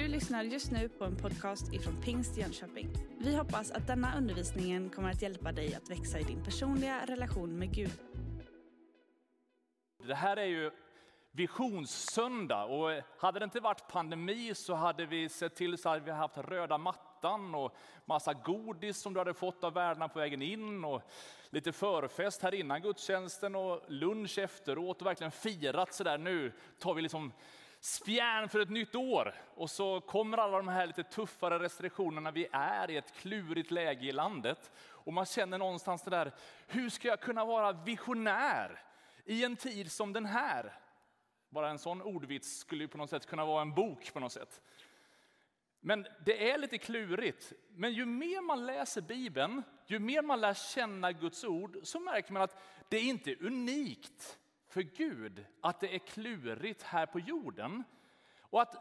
Du lyssnar just nu på en podcast ifrån Pingst Jönköping. Vi hoppas att denna undervisning kommer att hjälpa dig att växa i din personliga relation med Gud. Det här är ju visionssöndag och hade det inte varit pandemi så hade vi sett till så att vi haft röda mattan och massa godis som du hade fått av värdarna på vägen in och lite förfest här innan gudstjänsten och lunch efteråt och verkligen firat så där nu tar vi liksom spjärn för ett nytt år. Och så kommer alla de här lite tuffare restriktionerna. Vi är i ett klurigt läge i landet. Och man känner någonstans det där, hur ska jag kunna vara visionär i en tid som den här? Bara en sån ordvits skulle ju på något sätt kunna vara en bok på något sätt. Men det är lite klurigt. Men ju mer man läser Bibeln, ju mer man lär känna Guds ord, så märker man att det är inte unikt för Gud att det är klurigt här på jorden. Och att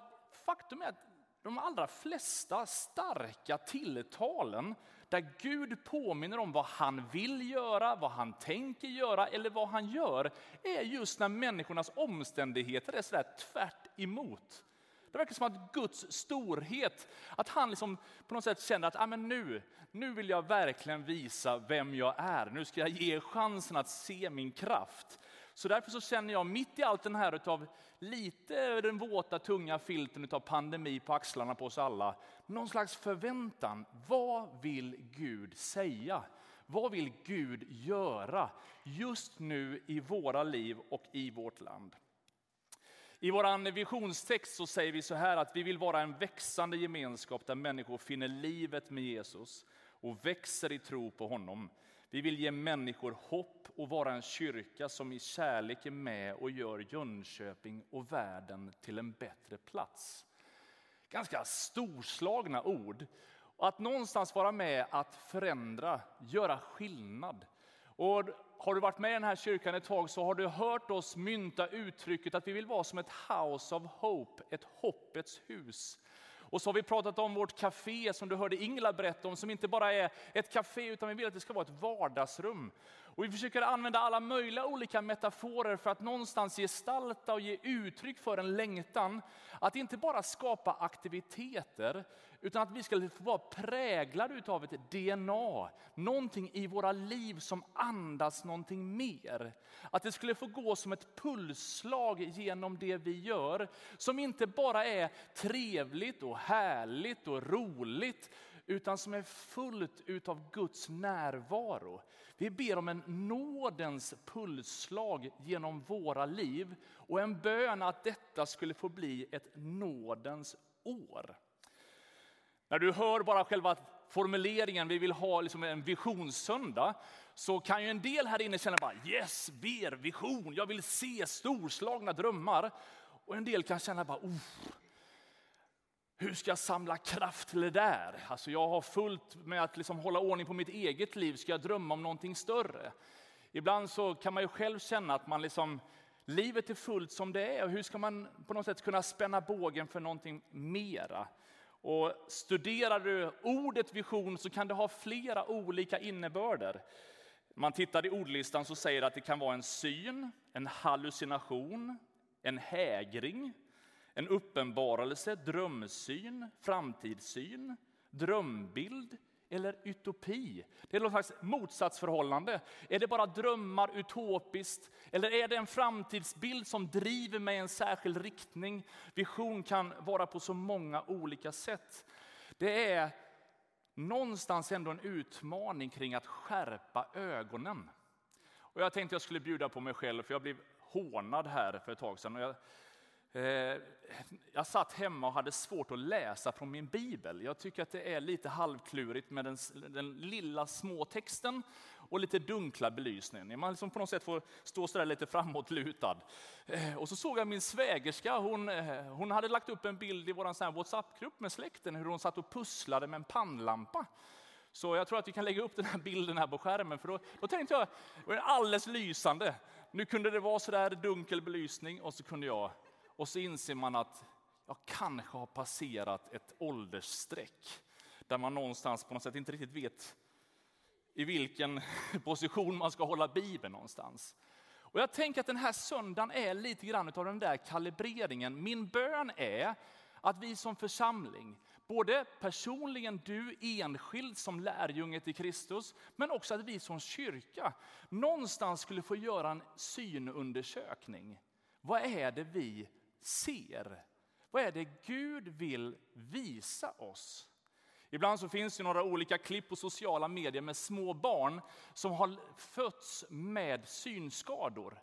faktum är att de allra flesta starka tilltalen där Gud påminner om vad han vill göra, vad han tänker göra eller vad han gör, är just när människornas omständigheter är sådär tvärt emot. Det verkar som att Guds storhet, att han liksom på något sätt känner att ah, men nu, nu vill jag verkligen visa vem jag är. Nu ska jag ge chansen att se min kraft. Så därför så känner jag mitt i allt den här utav lite den våta tunga filten av pandemi på axlarna på oss alla, någon slags förväntan. Vad vill Gud säga? Vad vill Gud göra just nu i våra liv och i vårt land? I vår visionstext så säger vi så här att vi vill vara en växande gemenskap där människor finner livet med Jesus och växer i tro på honom. Vi vill ge människor hopp och vara en kyrka som i kärlek är med och gör Jönköping och världen till en bättre plats. Ganska storslagna ord. Att någonstans vara med att förändra, göra skillnad. Och har du varit med i den här kyrkan ett tag så har du hört oss mynta uttrycket att vi vill vara som ett house of hope, ett hoppets hus. Och så har vi pratat om vårt café som du hörde Ingela berätta om, som inte bara är ett café utan vi vill att det ska vara ett vardagsrum. Och vi försöker använda alla möjliga olika metaforer för att någonstans gestalta och ge uttryck för en längtan. Att inte bara skapa aktiviteter, utan att vi ska få vara präglade av ett DNA. Någonting i våra liv som andas någonting mer. Att det skulle få gå som ett pulsslag genom det vi gör. Som inte bara är trevligt och härligt och roligt, utan som är fullt utav Guds närvaro. Vi ber om en nådens pulsslag genom våra liv och en bön att detta skulle få bli ett nådens år. När du hör bara själva formuleringen, vi vill ha liksom en visionssöndag, så kan ju en del här inne känna bara yes, ber, vision, jag vill se storslagna drömmar. Och en del kan känna bara, oh, hur ska jag samla kraft till det där? Alltså jag har fullt med att liksom hålla ordning på mitt eget liv. Ska jag drömma om någonting större? Ibland så kan man ju själv känna att man liksom, livet är fullt som det är. Och hur ska man på något sätt kunna spänna bågen för någonting mera? Och studerar du ordet vision så kan det ha flera olika innebörder. Man tittar i ordlistan så säger det att det kan vara en syn, en hallucination, en hägring, en uppenbarelse, drömsyn, framtidssyn, drömbild eller utopi. Det är något slags motsatsförhållande. Är det bara drömmar utopiskt eller är det en framtidsbild som driver mig i en särskild riktning? Vision kan vara på så många olika sätt. Det är någonstans ändå en utmaning kring att skärpa ögonen. Och jag tänkte jag skulle bjuda på mig själv, för jag blev hånad här för ett tag sedan. Och jag Eh, jag satt hemma och hade svårt att läsa från min bibel. Jag tycker att det är lite halvklurigt med den, den lilla små texten och lite dunkla belysningen. Man liksom på något sätt får stå så lite framåtlutad. Eh, och så såg jag min svägerska, hon, eh, hon hade lagt upp en bild i vår WhatsApp-grupp med släkten hur hon satt och pusslade med en pannlampa. Så jag tror att vi kan lägga upp den här bilden här på skärmen, för då, då tänkte jag, det var alldeles lysande. Nu kunde det vara så där dunkel belysning och så kunde jag och så inser man att jag kanske har passerat ett åldersstreck där man någonstans på något sätt inte riktigt vet i vilken position man ska hålla Bibeln någonstans. Och jag tänker att den här söndagen är lite grann av den där kalibreringen. Min bön är att vi som församling, både personligen du enskild som lärjunge till Kristus, men också att vi som kyrka någonstans skulle få göra en synundersökning. Vad är det vi ser? Vad är det Gud vill visa oss? Ibland så finns det några olika klipp på sociala medier med små barn som har fötts med synskador.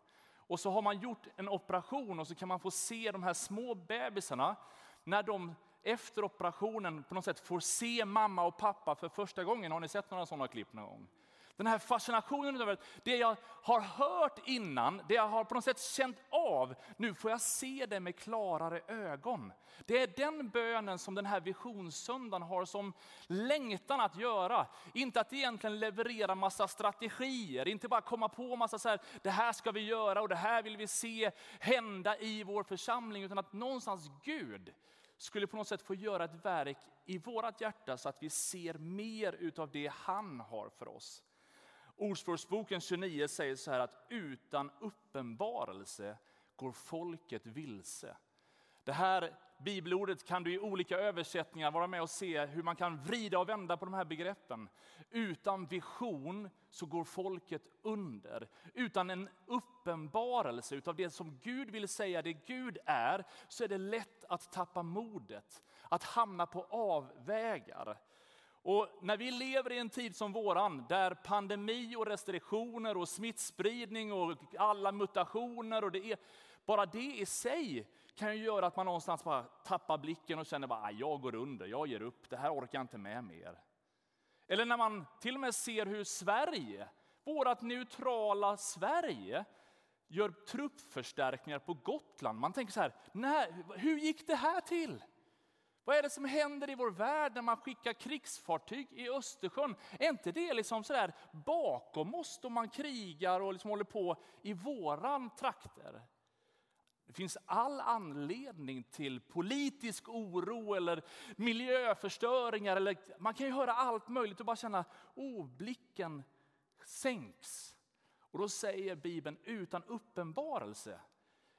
Och så har man gjort en operation och så kan man få se de här små bebisarna när de efter operationen på något sätt får se mamma och pappa för första gången. Har ni sett några sådana klipp någon gång? Den här fascinationen över det jag har hört innan, det jag har på något sätt känt av, nu får jag se det med klarare ögon. Det är den bönen som den här visionssöndagen har som längtan att göra. Inte att egentligen leverera massa strategier, inte bara komma på massa så här, det här ska vi göra och det här vill vi se hända i vår församling, utan att någonstans Gud skulle på något sätt få göra ett verk i vårt hjärta så att vi ser mer utav det han har för oss. Ordspråksboken 29 säger så här att utan uppenbarelse går folket vilse. Det här bibelordet kan du i olika översättningar vara med och se hur man kan vrida och vända på de här begreppen. Utan vision så går folket under. Utan en uppenbarelse utav det som Gud vill säga, det Gud är, så är det lätt att tappa modet, att hamna på avvägar. Och när vi lever i en tid som våran, där pandemi och restriktioner och smittspridning och alla mutationer och det är, bara det i sig kan ju göra att man någonstans bara tappar blicken och känner att jag går under, jag ger upp, det här orkar jag inte med mer. Eller när man till och med ser hur Sverige, vårt neutrala Sverige, gör truppförstärkningar på Gotland. Man tänker så här, nej, hur gick det här till? Vad är det som händer i vår värld när man skickar krigsfartyg i Östersjön? Är inte det liksom sådär bakom oss då man krigar och liksom håller på i våran trakter? Det finns all anledning till politisk oro eller miljöförstöringar. Eller, man kan ju höra allt möjligt och bara känna, oh, blicken sänks. Och då säger Bibeln, utan uppenbarelse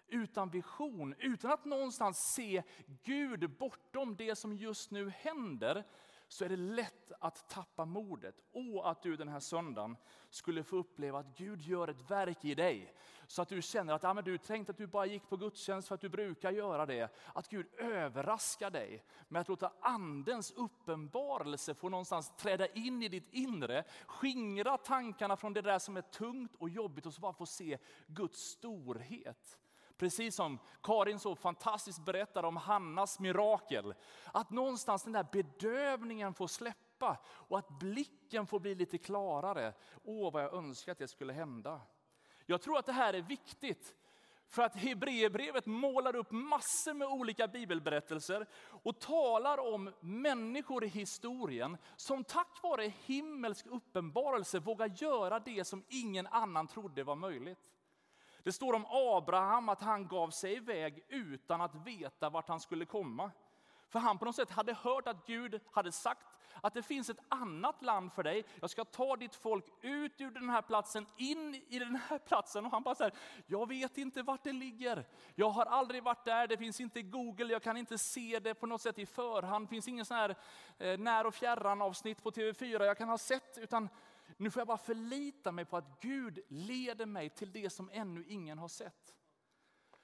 utan vision, utan att någonstans se Gud bortom det som just nu händer, så är det lätt att tappa modet. Och att du den här söndagen skulle få uppleva att Gud gör ett verk i dig. Så att du känner att ja, men du tänkte att du bara gick på gudstjänst för att du brukar göra det. Att Gud överraskar dig med att låta andens uppenbarelse få någonstans träda in i ditt inre. Skingra tankarna från det där som är tungt och jobbigt och så bara få se Guds storhet. Precis som Karin så fantastiskt berättar om Hannas mirakel. Att någonstans den där bedövningen får släppa och att blicken får bli lite klarare. Åh, vad jag önskar att det skulle hända. Jag tror att det här är viktigt. För att Hebreerbrevet målar upp massor med olika bibelberättelser och talar om människor i historien som tack vare himmelsk uppenbarelse vågar göra det som ingen annan trodde var möjligt. Det står om Abraham att han gav sig iväg utan att veta vart han skulle komma. För han på något sätt hade hört att Gud hade sagt att det finns ett annat land för dig. Jag ska ta ditt folk ut ur den här platsen, in i den här platsen. Och han bara säger, jag vet inte vart det ligger. Jag har aldrig varit där, det finns inte Google, jag kan inte se det på något sätt i förhand. Det finns ingen sån här eh, när och fjärran avsnitt på TV4 jag kan ha sett. Utan nu får jag bara förlita mig på att Gud leder mig till det som ännu ingen har sett.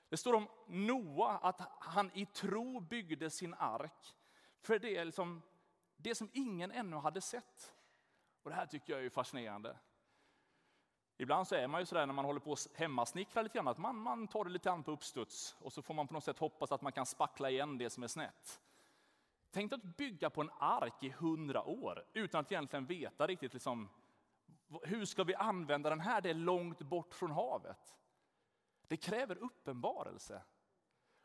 Det står om Noa att han i tro byggde sin ark för det, liksom, det som ingen ännu hade sett. Och Det här tycker jag är fascinerande. Ibland så är man ju sådär när man håller på att hemmasnickra lite grann, att man, man tar det lite grann på uppstuds och så får man på något sätt hoppas att man kan spackla igen det som är snett. Tänk att bygga på en ark i hundra år utan att egentligen veta riktigt liksom, hur ska vi använda den här? Det är långt bort från havet. Det kräver uppenbarelse.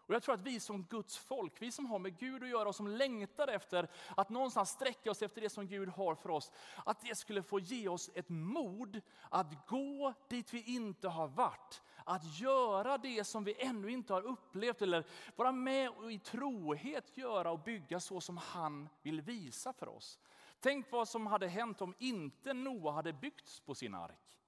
Och jag tror att vi som Guds folk, vi som har med Gud att göra och som längtar efter att någonstans sträcka oss efter det som Gud har för oss, att det skulle få ge oss ett mod att gå dit vi inte har varit. Att göra det som vi ännu inte har upplevt eller vara med och i trohet göra och bygga så som han vill visa för oss. Tänk vad som hade hänt om inte Noa hade byggts på sin ark.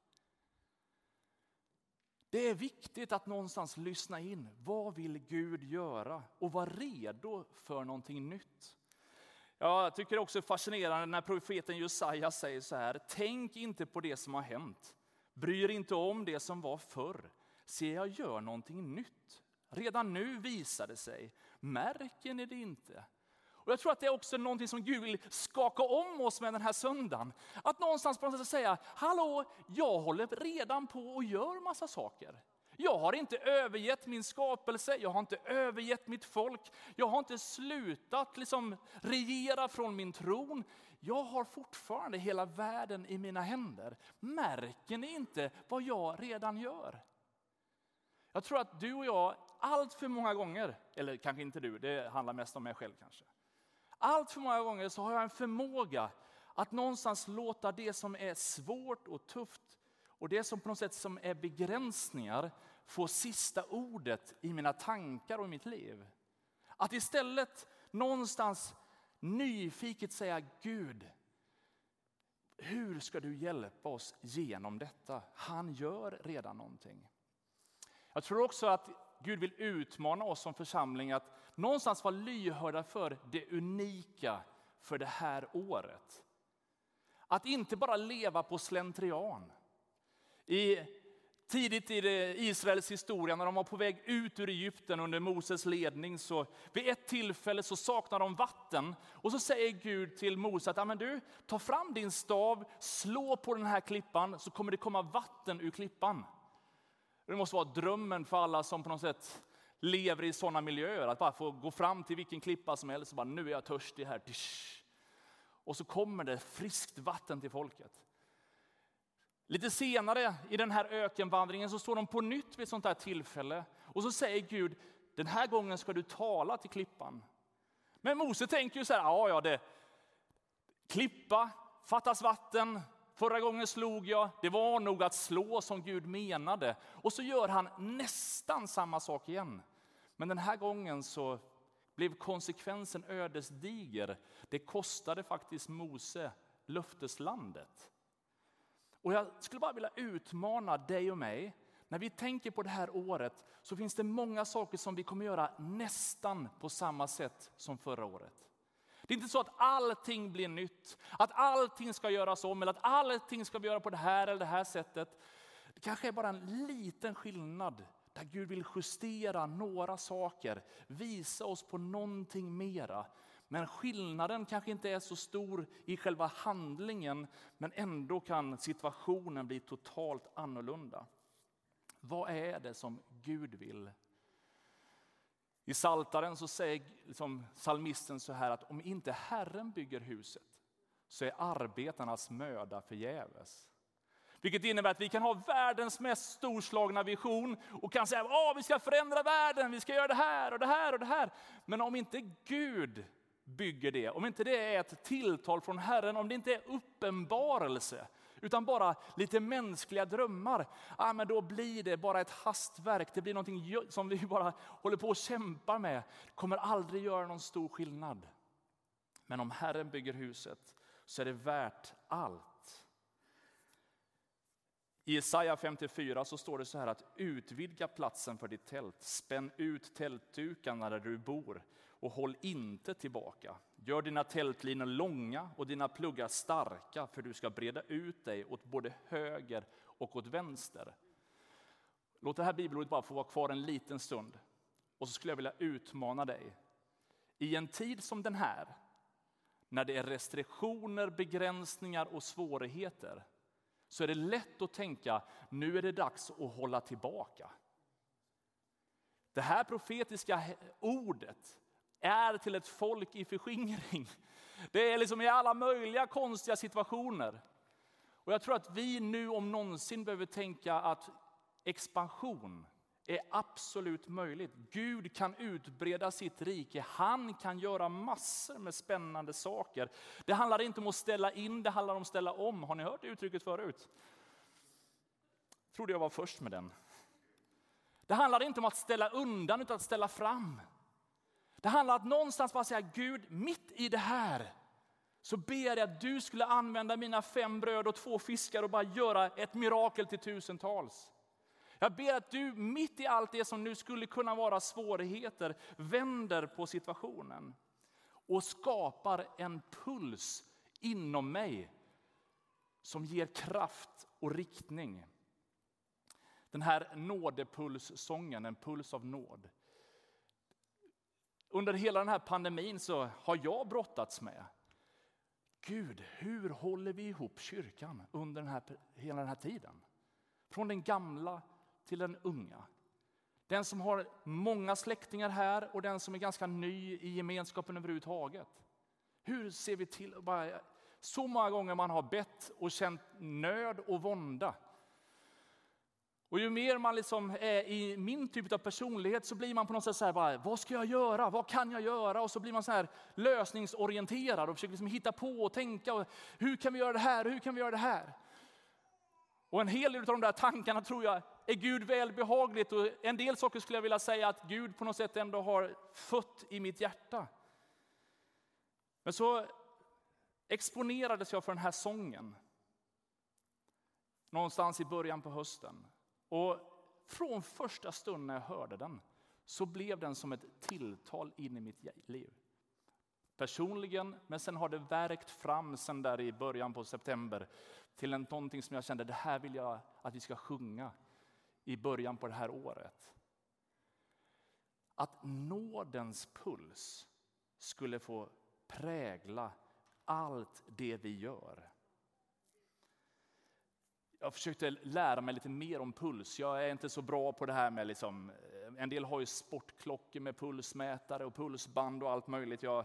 Det är viktigt att någonstans lyssna in. Vad vill Gud göra? Och vara redo för någonting nytt. Jag tycker också det är fascinerande när profeten Jesaja säger så här. Tänk inte på det som har hänt. Bry er inte om det som var förr. Se, jag gör någonting nytt. Redan nu visar det sig. Märker ni det inte? Och jag tror att det är också någonting som Gud vill skaka om oss med den här söndagen. Att någonstans på något sätt säga, hallå, jag håller redan på och gör massa saker. Jag har inte övergett min skapelse, jag har inte övergett mitt folk, jag har inte slutat liksom regera från min tron. Jag har fortfarande hela världen i mina händer. Märker ni inte vad jag redan gör? Jag tror att du och jag allt för många gånger, eller kanske inte du, det handlar mest om mig själv kanske. Allt för många gånger så har jag en förmåga att någonstans låta det som är svårt och tufft och det som på något sätt som är begränsningar få sista ordet i mina tankar och i mitt liv. Att istället någonstans nyfiket säga Gud, hur ska du hjälpa oss genom detta? Han gör redan någonting. Jag tror också att Gud vill utmana oss som församling att någonstans vara lyhörda för det unika för det här året. Att inte bara leva på slentrian. I, tidigt i Israels historia, när de var på väg ut ur Egypten under Moses ledning, så vid ett tillfälle så saknar de vatten. Och så säger Gud till Mose att du, ta fram din stav, slå på den här klippan, så kommer det komma vatten ur klippan. Det måste vara drömmen för alla som på något sätt lever i sådana miljöer. Att bara få gå fram till vilken klippa som helst och bara, nu är jag törstig här. Och så kommer det friskt vatten till folket. Lite senare i den här ökenvandringen så står de på nytt vid ett sånt här tillfälle. Och så säger Gud, den här gången ska du tala till klippan. Men Mose tänker ju så här, ja, ja, det, klippa, fattas vatten, Förra gången slog jag, det var nog att slå som Gud menade. Och så gör han nästan samma sak igen. Men den här gången så blev konsekvensen ödesdiger. Det kostade faktiskt Mose löfteslandet. Och jag skulle bara vilja utmana dig och mig. När vi tänker på det här året så finns det många saker som vi kommer göra nästan på samma sätt som förra året. Det är inte så att allting blir nytt, att allting ska göras om eller att allting ska vi göra på det här eller det här sättet. Det kanske är bara en liten skillnad där Gud vill justera några saker, visa oss på någonting mera. Men skillnaden kanske inte är så stor i själva handlingen, men ändå kan situationen bli totalt annorlunda. Vad är det som Gud vill i Saltaren så säger liksom psalmisten så här att om inte Herren bygger huset så är arbetarnas möda förgäves. Vilket innebär att vi kan ha världens mest storslagna vision och kan säga att vi ska förändra världen, vi ska göra det här och det här och det här. Men om inte Gud bygger det, om inte det är ett tilltal från Herren, om det inte är uppenbarelse, utan bara lite mänskliga drömmar, ah, men då blir det bara ett hastverk. Det blir någonting som vi bara håller på att kämpa med. Det kommer aldrig göra någon stor skillnad. Men om Herren bygger huset så är det värt allt. I Jesaja 54 så står det så här att utvidga platsen för ditt tält, spänn ut tältdukarna där du bor och håll inte tillbaka. Gör dina tältlinor långa och dina pluggar starka, för du ska breda ut dig åt både höger och åt vänster. Låt det här bibelordet bara få vara kvar en liten stund. Och så skulle jag vilja utmana dig. I en tid som den här, när det är restriktioner, begränsningar och svårigheter, så är det lätt att tänka, nu är det dags att hålla tillbaka. Det här profetiska ordet är till ett folk i förskingring. Det är liksom i alla möjliga konstiga situationer. Och jag tror att vi nu om någonsin behöver tänka att expansion är absolut möjligt. Gud kan utbreda sitt rike. Han kan göra massor med spännande saker. Det handlar inte om att ställa in, det handlar om att ställa om. Har ni hört det uttrycket förut? Jag trodde jag var först med den. Det handlar inte om att ställa undan utan att ställa fram. Det handlar om att någonstans bara säga Gud, mitt i det här så ber jag att du skulle använda mina fem bröd och två fiskar och bara göra ett mirakel till tusentals. Jag ber att du mitt i allt det som nu skulle kunna vara svårigheter vänder på situationen och skapar en puls inom mig som ger kraft och riktning. Den här nådepulssången, en puls av nåd. Under hela den här pandemin så har jag brottats med Gud, hur håller vi ihop kyrkan under den här, hela den här tiden? Från den gamla till den unga. Den som har många släktingar här och den som är ganska ny i gemenskapen överhuvudtaget. Hur ser vi till? Så många gånger man har bett och känt nöd och vånda. Och ju mer man liksom är i min typ av personlighet så blir man på något sätt så här, bara, vad ska jag göra? Vad kan jag göra? Och så blir man så här lösningsorienterad och försöker liksom hitta på och tänka. Och hur kan vi göra det här? Hur kan vi göra det här? Och en hel del av de där tankarna tror jag är Gud välbehagligt. Och en del saker skulle jag vilja säga att Gud på något sätt ändå har fött i mitt hjärta. Men så exponerades jag för den här sången. Någonstans i början på hösten. Och från första stund när jag hörde den så blev den som ett tilltal in i mitt liv. Personligen, men sen har det verkt fram sen där i början på september till en, någonting som jag kände, det här vill jag att vi ska sjunga i början på det här året. Att nådens puls skulle få prägla allt det vi gör. Jag försökte lära mig lite mer om puls. Jag är inte så bra på det här med... Liksom, eh, en del har ju sportklockor med pulsmätare och pulsband och allt möjligt. Jag,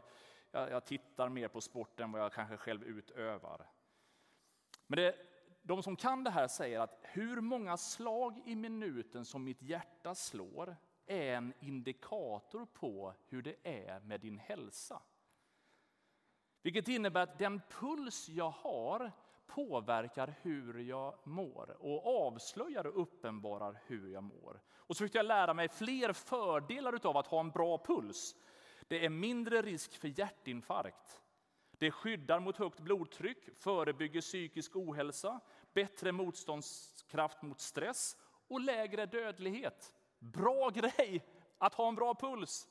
jag, jag tittar mer på sport än vad jag kanske själv utövar. Men det, de som kan det här säger att hur många slag i minuten som mitt hjärta slår är en indikator på hur det är med din hälsa. Vilket innebär att den puls jag har påverkar hur jag mår och avslöjar och uppenbarar hur jag mår. Och så försökte jag lära mig fler fördelar av att ha en bra puls. Det är mindre risk för hjärtinfarkt. Det skyddar mot högt blodtryck, förebygger psykisk ohälsa, bättre motståndskraft mot stress och lägre dödlighet. Bra grej att ha en bra puls!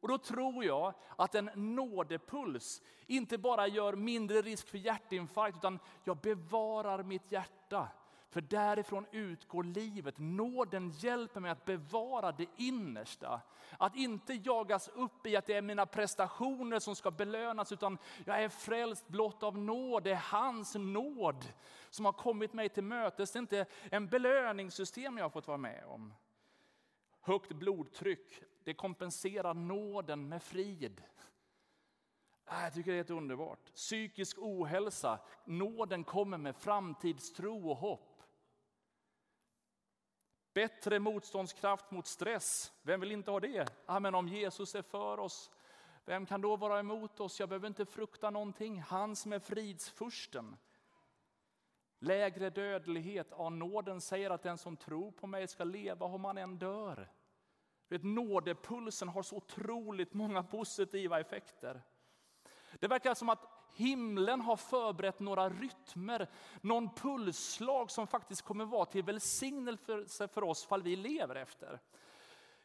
Och då tror jag att en nådepuls inte bara gör mindre risk för hjärtinfarkt, utan jag bevarar mitt hjärta. För därifrån utgår livet. Nåden hjälper mig att bevara det innersta. Att inte jagas upp i att det är mina prestationer som ska belönas, utan jag är frälst blott av nåd. Det är hans nåd som har kommit mig till mötes. Det är inte en belöningssystem jag har fått vara med om. Högt blodtryck, det kompenserar nåden med frid. Äh, jag tycker det är helt underbart. Psykisk ohälsa, nåden kommer med framtidstro och hopp. Bättre motståndskraft mot stress. Vem vill inte ha det? Ja, men om Jesus är för oss, vem kan då vara emot oss? Jag behöver inte frukta någonting. Han som är fridsfursten. Lägre dödlighet. Ja, nåden säger att den som tror på mig ska leva om han än dör. Vet, nådepulsen har så otroligt många positiva effekter. Det verkar som att himlen har förberett några rytmer, någon pulsslag som faktiskt kommer vara till välsignelse för oss fall vi lever efter.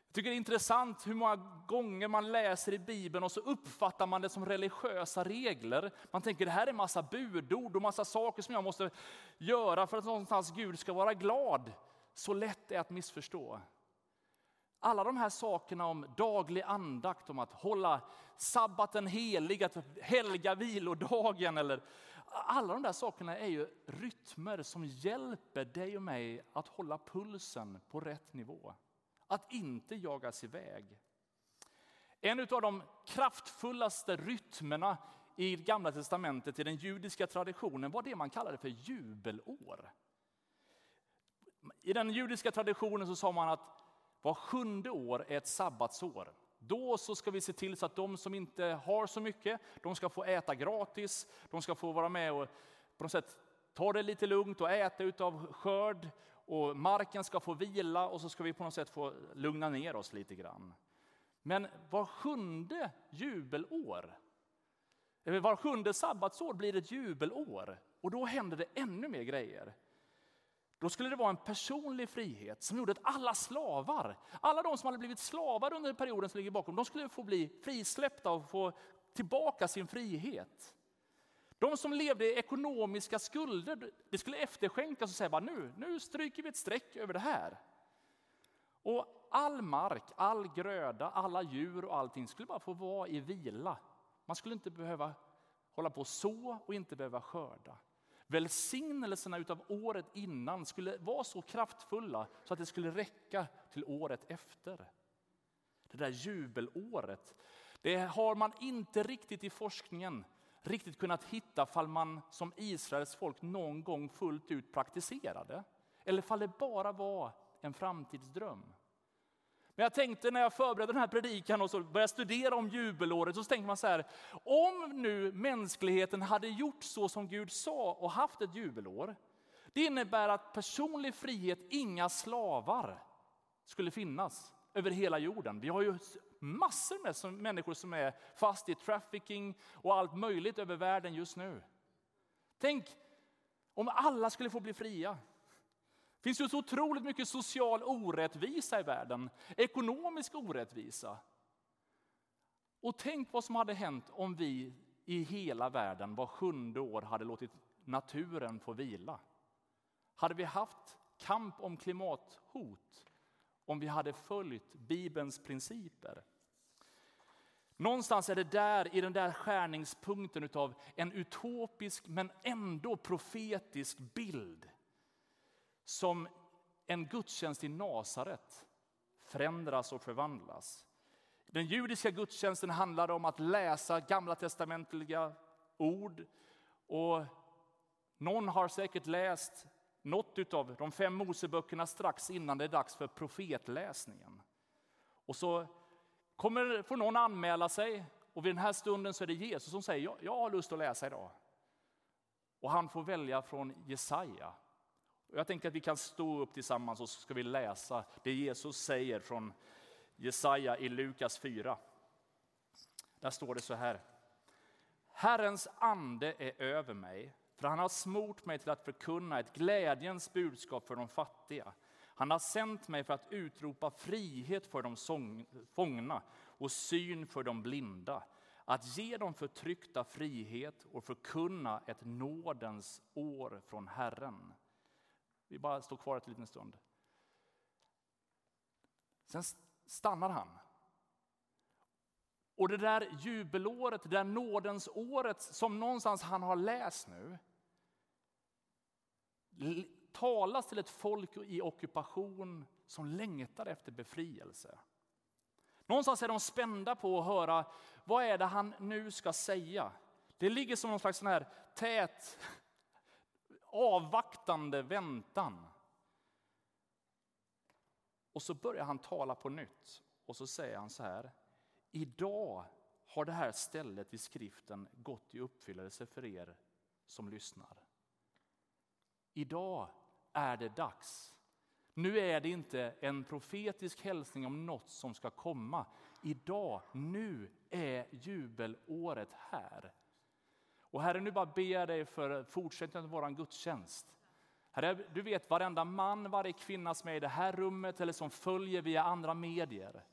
Jag tycker det är intressant hur många gånger man läser i Bibeln och så uppfattar man det som religiösa regler. Man tänker det här är massa budord och massa saker som jag måste göra för att någonstans Gud ska vara glad. Så lätt är att missförstå. Alla de här sakerna om daglig andakt, om att hålla sabbaten helig, att helga vilodagen. Eller, alla de där sakerna är ju rytmer som hjälper dig och mig att hålla pulsen på rätt nivå. Att inte jagas iväg. En av de kraftfullaste rytmerna i Gamla testamentet, i den judiska traditionen, var det man kallade för jubelår. I den judiska traditionen så sa man att var sjunde år är ett sabbatsår. Då så ska vi se till så att de som inte har så mycket, de ska få äta gratis. De ska få vara med och på något sätt ta det lite lugnt och äta utav skörd. Och marken ska få vila och så ska vi på något sätt få lugna ner oss lite grann. Men var sjunde jubelår, var sjunde sabbatsår blir ett jubelår. Och då händer det ännu mer grejer då skulle det vara en personlig frihet som gjorde att alla slavar, alla de som hade blivit slavar under perioden som ligger bakom, de skulle få bli frisläppta och få tillbaka sin frihet. De som levde i ekonomiska skulder, det skulle efterskänkas och säga bara nu, nu stryker vi ett streck över det här. Och all mark, all gröda, alla djur och allting skulle bara få vara i vila. Man skulle inte behöva hålla på så och inte behöva skörda. Välsignelserna utav året innan skulle vara så kraftfulla så att det skulle räcka till året efter. Det där jubelåret, det har man inte riktigt i forskningen riktigt kunnat hitta fall man som Israels folk någon gång fullt ut praktiserade. Eller fall det bara var en framtidsdröm. Men jag tänkte när jag förberedde den här predikan och så började studera om jubelåret, så tänkte man så här, om nu mänskligheten hade gjort så som Gud sa och haft ett jubelår, det innebär att personlig frihet, inga slavar, skulle finnas över hela jorden. Vi har ju massor med människor som är fast i trafficking och allt möjligt över världen just nu. Tänk om alla skulle få bli fria. Det finns ju så otroligt mycket social orättvisa i världen, ekonomisk orättvisa. Och tänk vad som hade hänt om vi i hela världen var sjunde år hade låtit naturen få vila. Hade vi haft kamp om klimathot om vi hade följt Bibelns principer? Någonstans är det där, i den där skärningspunkten av en utopisk men ändå profetisk bild som en gudstjänst i Nasaret förändras och förvandlas. Den judiska gudstjänsten handlade om att läsa gamla testamentliga ord. Och någon har säkert läst något av de fem Moseböckerna strax innan det är dags för profetläsningen. Och så kommer, får någon anmäla sig och vid den här stunden så är det Jesus som säger jag, jag har lust att läsa idag. Och han får välja från Jesaja jag tänker att vi kan stå upp tillsammans och så ska vi läsa det Jesus säger från Jesaja i Lukas 4. Där står det så här. Herrens ande är över mig, för han har smort mig till att förkunna ett glädjens budskap för de fattiga. Han har sänt mig för att utropa frihet för de fångna och syn för de blinda, att ge de förtryckta frihet och förkunna ett nådens år från Herren. Vi bara står kvar ett liten stund. Sen stannar han. Och det där jubelåret, det där nådens året som någonstans han har läst nu talas till ett folk i ockupation som längtar efter befrielse. Någonstans är de spända på att höra vad är det han nu ska säga. Det ligger som någon slags sån här tät avvaktande väntan. Och så börjar han tala på nytt och så säger han så här. Idag har det här stället i skriften gått i uppfyllelse för er som lyssnar. Idag är det dags. Nu är det inte en profetisk hälsning om något som ska komma. Idag, nu är jubelåret här. Och Herre, nu bara ber jag dig för fortsättningen av vår gudstjänst. Herre, du vet varenda man, varje kvinna som är i det här rummet eller som följer via andra medier.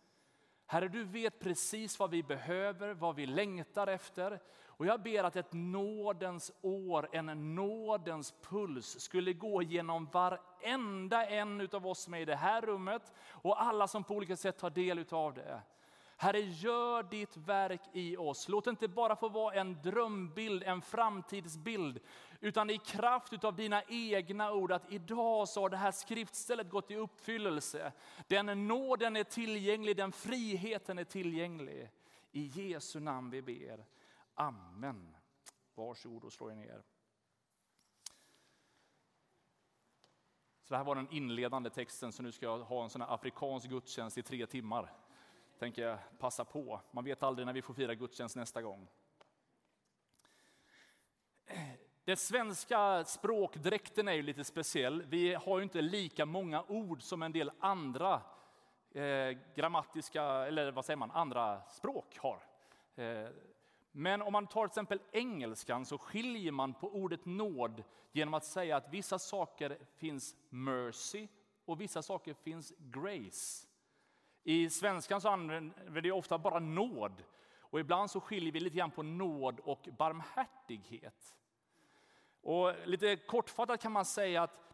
Herre, du vet precis vad vi behöver, vad vi längtar efter. Och jag ber att ett nådens år, en nådens puls skulle gå genom varenda en av oss som är i det här rummet och alla som på olika sätt tar del av det. Herre, gör ditt verk i oss. Låt det inte bara få vara en drömbild, en framtidsbild, utan i kraft av dina egna ord att idag så har det här skriftstället gått i uppfyllelse. Den nåden är tillgänglig, den friheten är tillgänglig. I Jesu namn vi ber. Amen. Varsågod och slå er ner. Så det här var den inledande texten, så nu ska jag ha en sån afrikansk gudstjänst i tre timmar tänker jag passa på. Man vet aldrig när vi får fira gudstjänst nästa gång. Den svenska språkdräkten är ju lite speciell. Vi har ju inte lika många ord som en del andra eh, grammatiska, eller vad säger man, andra språk har. Eh, Men om man tar till exempel engelskan så skiljer man på ordet nåd genom att säga att vissa saker finns mercy och vissa saker finns grace. I svenskan så använder vi ofta bara nåd och ibland så skiljer vi lite grann på nåd och barmhärtighet. Och lite kortfattat kan man säga att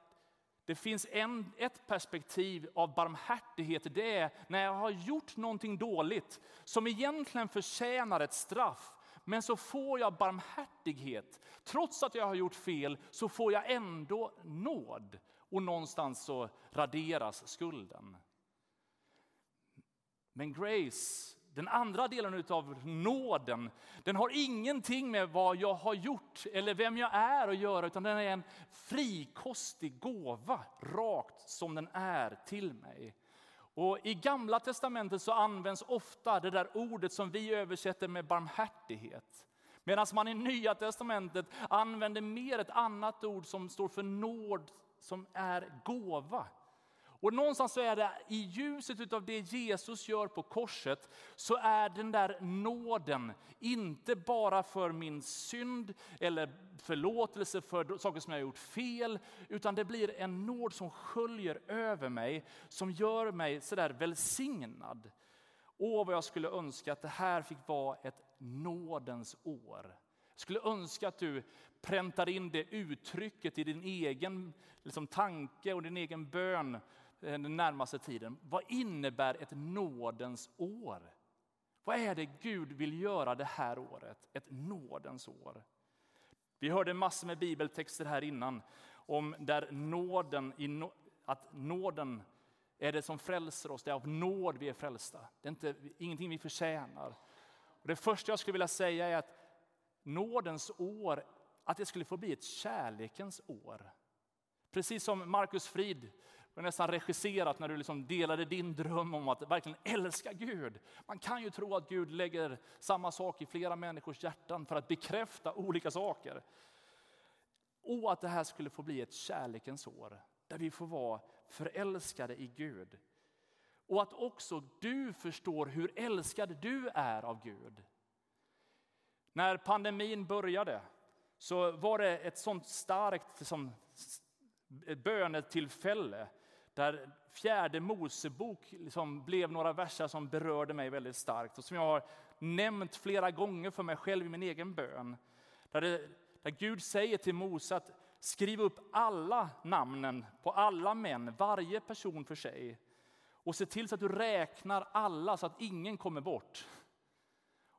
det finns en, ett perspektiv av barmhärtighet. Det är när jag har gjort någonting dåligt som egentligen förtjänar ett straff. Men så får jag barmhärtighet. Trots att jag har gjort fel så får jag ändå nåd. Och någonstans så raderas skulden. Men grace, den andra delen av nåden, den har ingenting med vad jag har gjort eller vem jag är att göra, utan den är en frikostig gåva, rakt som den är till mig. Och I Gamla testamentet så används ofta det där ordet som vi översätter med barmhärtighet. Medan man i Nya testamentet använder mer ett annat ord som står för nåd, som är gåva. Och någonstans så är det i ljuset av det Jesus gör på korset, så är den där nåden inte bara för min synd eller förlåtelse för saker som jag har gjort fel, utan det blir en nåd som sköljer över mig, som gör mig sådär välsignad. Åh, vad jag skulle önska att det här fick vara ett nådens år. Jag skulle önska att du präntar in det uttrycket i din egen liksom, tanke och din egen bön Eh, den närmaste tiden. Vad innebär ett nådens år? Vad är det Gud vill göra det här året? Ett nådens år. Vi hörde massor med bibeltexter här innan om där nåden, att nåden är det som frälser oss. Det är av nåd vi är frälsta. Det är inte, ingenting vi förtjänar. Och det första jag skulle vilja säga är att nådens år, att det skulle få bli ett kärlekens år. Precis som Markus Frid var nästan regisserat när du liksom delade din dröm om att verkligen älska Gud. Man kan ju tro att Gud lägger samma sak i flera människors hjärtan för att bekräfta olika saker. Och att det här skulle få bli ett kärlekens år där vi får vara förälskade i Gud. Och att också du förstår hur älskad du är av Gud. När pandemin började så var det ett sånt starkt liksom, bönetillfälle där fjärde Mosebok liksom blev några verser som berörde mig väldigt starkt och som jag har nämnt flera gånger för mig själv i min egen bön. Där, det, där Gud säger till Mose att skriv upp alla namnen på alla män, varje person för sig. Och se till så att du räknar alla så att ingen kommer bort.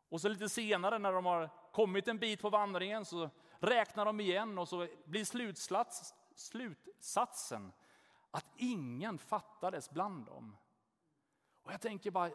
Och så lite senare när de har kommit en bit på vandringen så räknar de igen och så blir slutsats, slutsatsen att ingen fattades bland dem. Och jag tänker bara,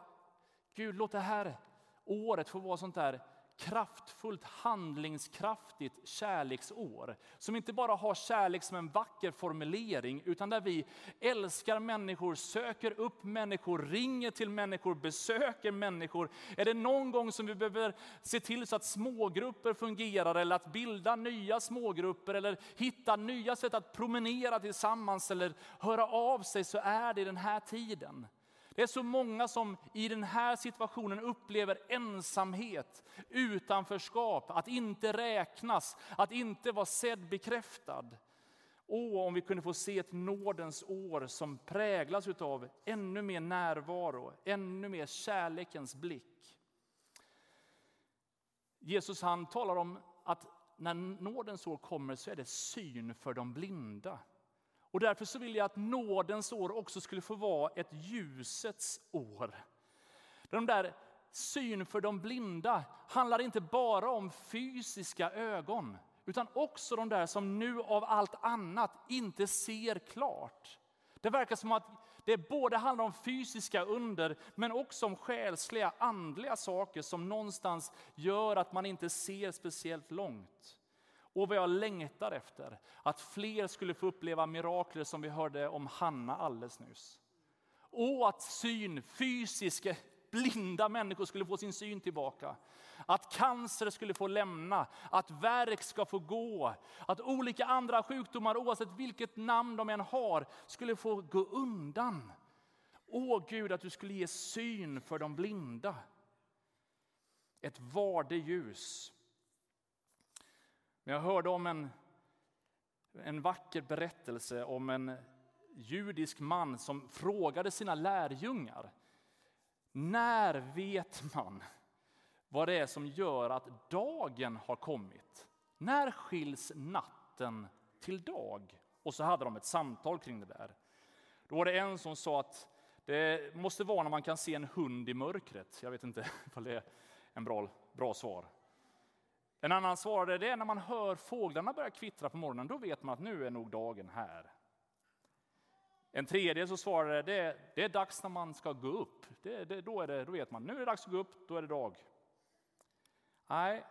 Gud låt det här året få vara sånt där kraftfullt, handlingskraftigt kärleksår. Som inte bara har kärlek som en vacker formulering, utan där vi älskar människor, söker upp människor, ringer till människor, besöker människor. Är det någon gång som vi behöver se till så att smågrupper fungerar, eller att bilda nya smågrupper, eller hitta nya sätt att promenera tillsammans, eller höra av sig, så är det den här tiden. Det är så många som i den här situationen upplever ensamhet, utanförskap, att inte räknas, att inte vara sedd, bekräftad. Och om vi kunde få se ett nådens år som präglas av ännu mer närvaro, ännu mer kärlekens blick. Jesus han talar om att när nådens år kommer så är det syn för de blinda. Och därför så vill jag att nådens år också skulle få vara ett ljusets år. De där syn för de blinda handlar inte bara om fysiska ögon, utan också de där som nu av allt annat inte ser klart. Det verkar som att det både handlar om fysiska under, men också om själsliga, andliga saker som någonstans gör att man inte ser speciellt långt. Och vad jag längtar efter, att fler skulle få uppleva mirakler som vi hörde om Hanna alldeles nyss. Och att syn, fysiska, blinda människor skulle få sin syn tillbaka. Att cancer skulle få lämna, att verk ska få gå, att olika andra sjukdomar, oavsett vilket namn de än har, skulle få gå undan. Åh Gud, att du skulle ge syn för de blinda. Ett vardeljus. Men jag hörde om en, en vacker berättelse om en judisk man som frågade sina lärjungar. När vet man vad det är som gör att dagen har kommit? När skiljs natten till dag? Och så hade de ett samtal kring det där. Då var det en som sa att det måste vara när man kan se en hund i mörkret. Jag vet inte om det är en bra, bra svar. En annan svarade det är när man hör fåglarna börja kvittra på morgonen. Då vet man att nu är nog dagen här. En tredje så svarade det, det är dags när man ska gå upp. Det, det, då, är det, då vet man, nu är det dags att gå upp, då är det dag. Nej,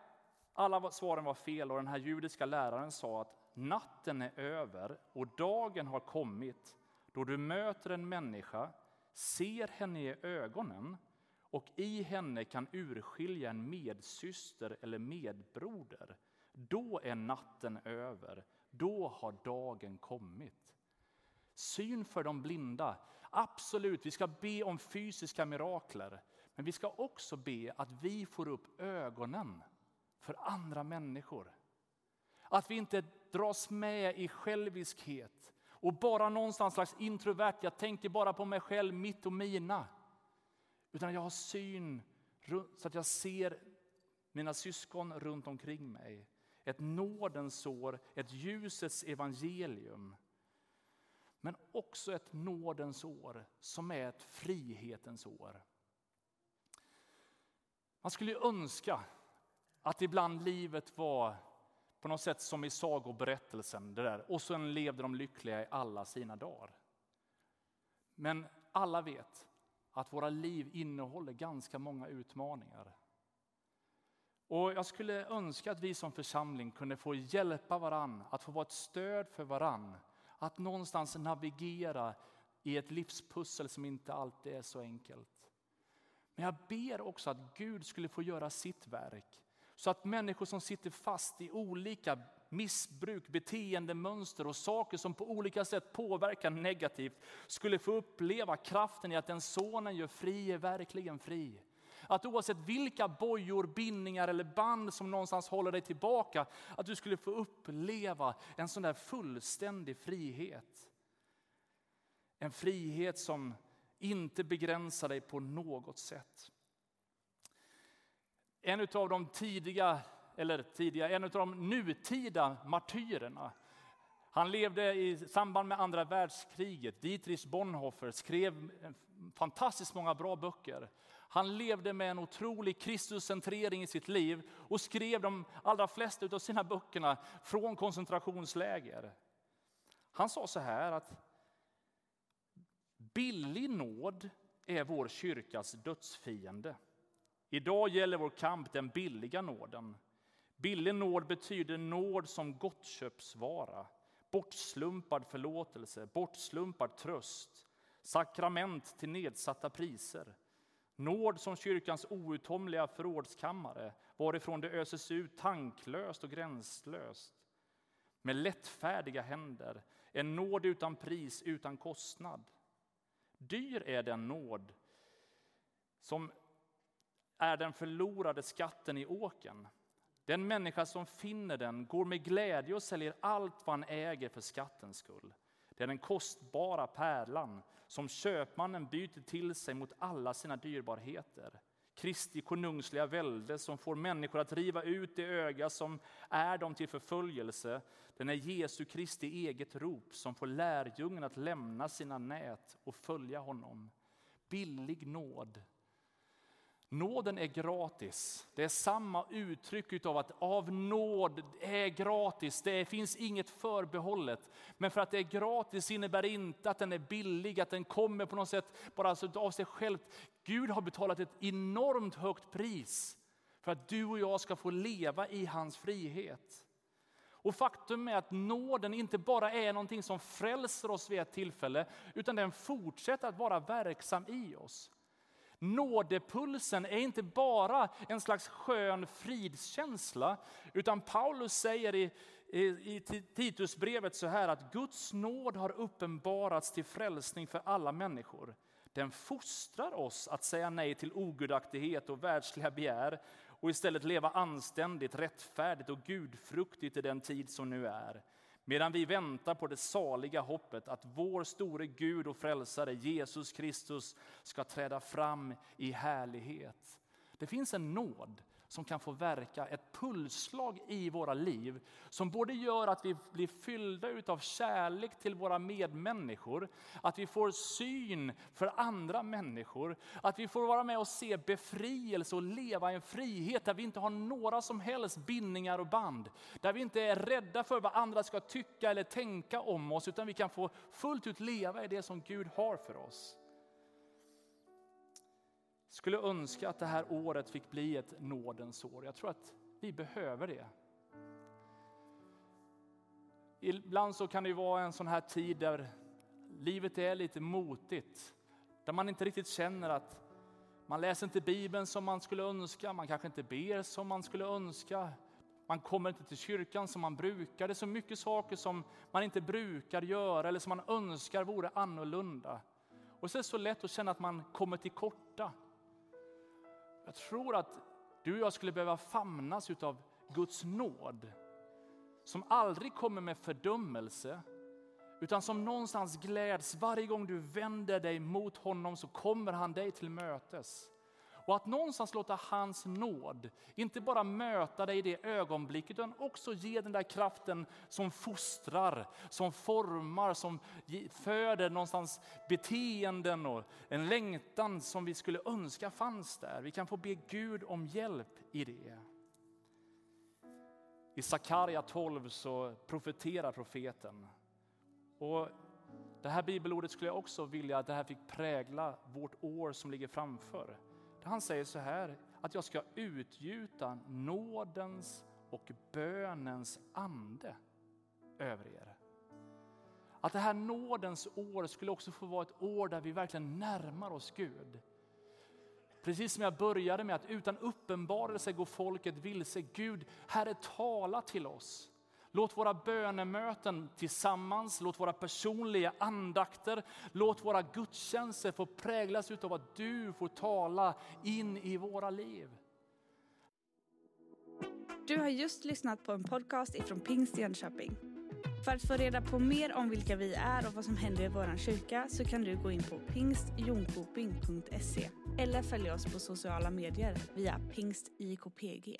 alla svaren var fel och den här judiska läraren sa att natten är över och dagen har kommit då du möter en människa, ser henne i ögonen och i henne kan urskilja en medsyster eller medbroder. Då är natten över, då har dagen kommit. Syn för de blinda. Absolut, vi ska be om fysiska mirakler. Men vi ska också be att vi får upp ögonen för andra människor. Att vi inte dras med i själviskhet och bara någonstans slags introvert. Jag tänker bara på mig själv, mitt och mina. Utan jag har syn så att jag ser mina syskon runt omkring mig. Ett nådens år, ett ljusets evangelium. Men också ett nådens år som är ett frihetens år. Man skulle önska att ibland livet var på något sätt som i sagoberättelsen. Det där. Och sen levde de lyckliga i alla sina dagar. Men alla vet att våra liv innehåller ganska många utmaningar. Och Jag skulle önska att vi som församling kunde få hjälpa varann, att få vara ett stöd för varann. Att någonstans navigera i ett livspussel som inte alltid är så enkelt. Men jag ber också att Gud skulle få göra sitt verk så att människor som sitter fast i olika missbruk, beteendemönster och saker som på olika sätt påverkar negativt skulle få uppleva kraften i att den sonen gör fri är verkligen fri. Att oavsett vilka bojor, bindningar eller band som någonstans håller dig tillbaka, att du skulle få uppleva en sån där fullständig frihet. En frihet som inte begränsar dig på något sätt. En av de tidiga, eller tidiga, en av de nutida martyrerna. Han levde i samband med andra världskriget. Dietrich Bonhoeffer skrev fantastiskt många bra böcker. Han levde med en otrolig Kristuscentrering i sitt liv och skrev de allra flesta av sina böckerna från koncentrationsläger. Han sa så här att billig nåd är vår kyrkas dödsfiende. Idag gäller vår kamp den billiga nåden. Billig nåd betyder nåd som gottköpsvara, bortslumpad förlåtelse, bortslumpad tröst, sakrament till nedsatta priser. Nåd som kyrkans outtomliga förrådskammare varifrån det öses ut tanklöst och gränslöst. Med lättfärdiga händer, en nåd utan pris, utan kostnad. Dyr är den nåd som är den förlorade skatten i åken. Den människa som finner den går med glädje och säljer allt vad han äger för skattens skull. Det är den kostbara pärlan som köpmannen byter till sig mot alla sina dyrbarheter. Kristi konungsliga välde som får människor att riva ut det öga som är dem till förföljelse. Den är Jesu Kristi eget rop som får lärjungen att lämna sina nät och följa honom. Billig nåd Nåden är gratis. Det är samma uttryck av att av nåd är gratis. Det finns inget förbehållet. Men för att det är gratis innebär inte att den är billig, att den kommer på något sätt bara alltså av sig själv. Gud har betalat ett enormt högt pris för att du och jag ska få leva i hans frihet. Och faktum är att nåden inte bara är någonting som frälser oss vid ett tillfälle, utan den fortsätter att vara verksam i oss. Nådepulsen är inte bara en slags skön fridskänsla, utan Paulus säger i, i, i Titusbrevet så här att Guds nåd har uppenbarats till frälsning för alla människor. Den fostrar oss att säga nej till ogudaktighet och världsliga begär och istället leva anständigt, rättfärdigt och gudfruktigt i den tid som nu är. Medan vi väntar på det saliga hoppet att vår store Gud och frälsare Jesus Kristus ska träda fram i härlighet. Det finns en nåd som kan få verka, ett pulsslag i våra liv som både gör att vi blir fyllda av kärlek till våra medmänniskor, att vi får syn för andra människor, att vi får vara med och se befrielse och leva i en frihet där vi inte har några som helst bindningar och band. Där vi inte är rädda för vad andra ska tycka eller tänka om oss, utan vi kan få fullt ut leva i det som Gud har för oss skulle önska att det här året fick bli ett nådens år. Jag tror att vi behöver det. Ibland så kan det vara en sån här tid där livet är lite motigt. Där man inte riktigt känner att man läser inte Bibeln som man skulle önska, man kanske inte ber som man skulle önska. Man kommer inte till kyrkan som man brukar. Det är så mycket saker som man inte brukar göra eller som man önskar vore annorlunda. Och så är det så lätt att känna att man kommer till korta. Jag tror att du och jag skulle behöva famnas av Guds nåd. Som aldrig kommer med fördömelse, utan som någonstans gläds varje gång du vänder dig mot honom så kommer han dig till mötes. Och att någonstans låta hans nåd, inte bara möta dig i det ögonblicket, utan också ge den där kraften som fostrar, som formar, som föder någonstans beteenden och en längtan som vi skulle önska fanns där. Vi kan få be Gud om hjälp i det. I Sakarja 12 så profeterar profeten. Och det här bibelordet skulle jag också vilja att det här fick prägla vårt år som ligger framför. Han säger så här, att jag ska utgjuta nådens och bönens ande över er. Att det här nådens år skulle också få vara ett år där vi verkligen närmar oss Gud. Precis som jag började med att utan uppenbarelse går folket vilse. Gud, Herre tala till oss. Låt våra bönemöten tillsammans, låt våra personliga andakter, låt våra gudstjänster få präglas av att du får tala in i våra liv. Du har just lyssnat på en podcast ifrån Pingst Jönköping. För att få reda på mer om vilka vi är och vad som händer i vår kyrka så kan du gå in på pingstjonkoping.se eller följa oss på sociala medier via pingstjkpg.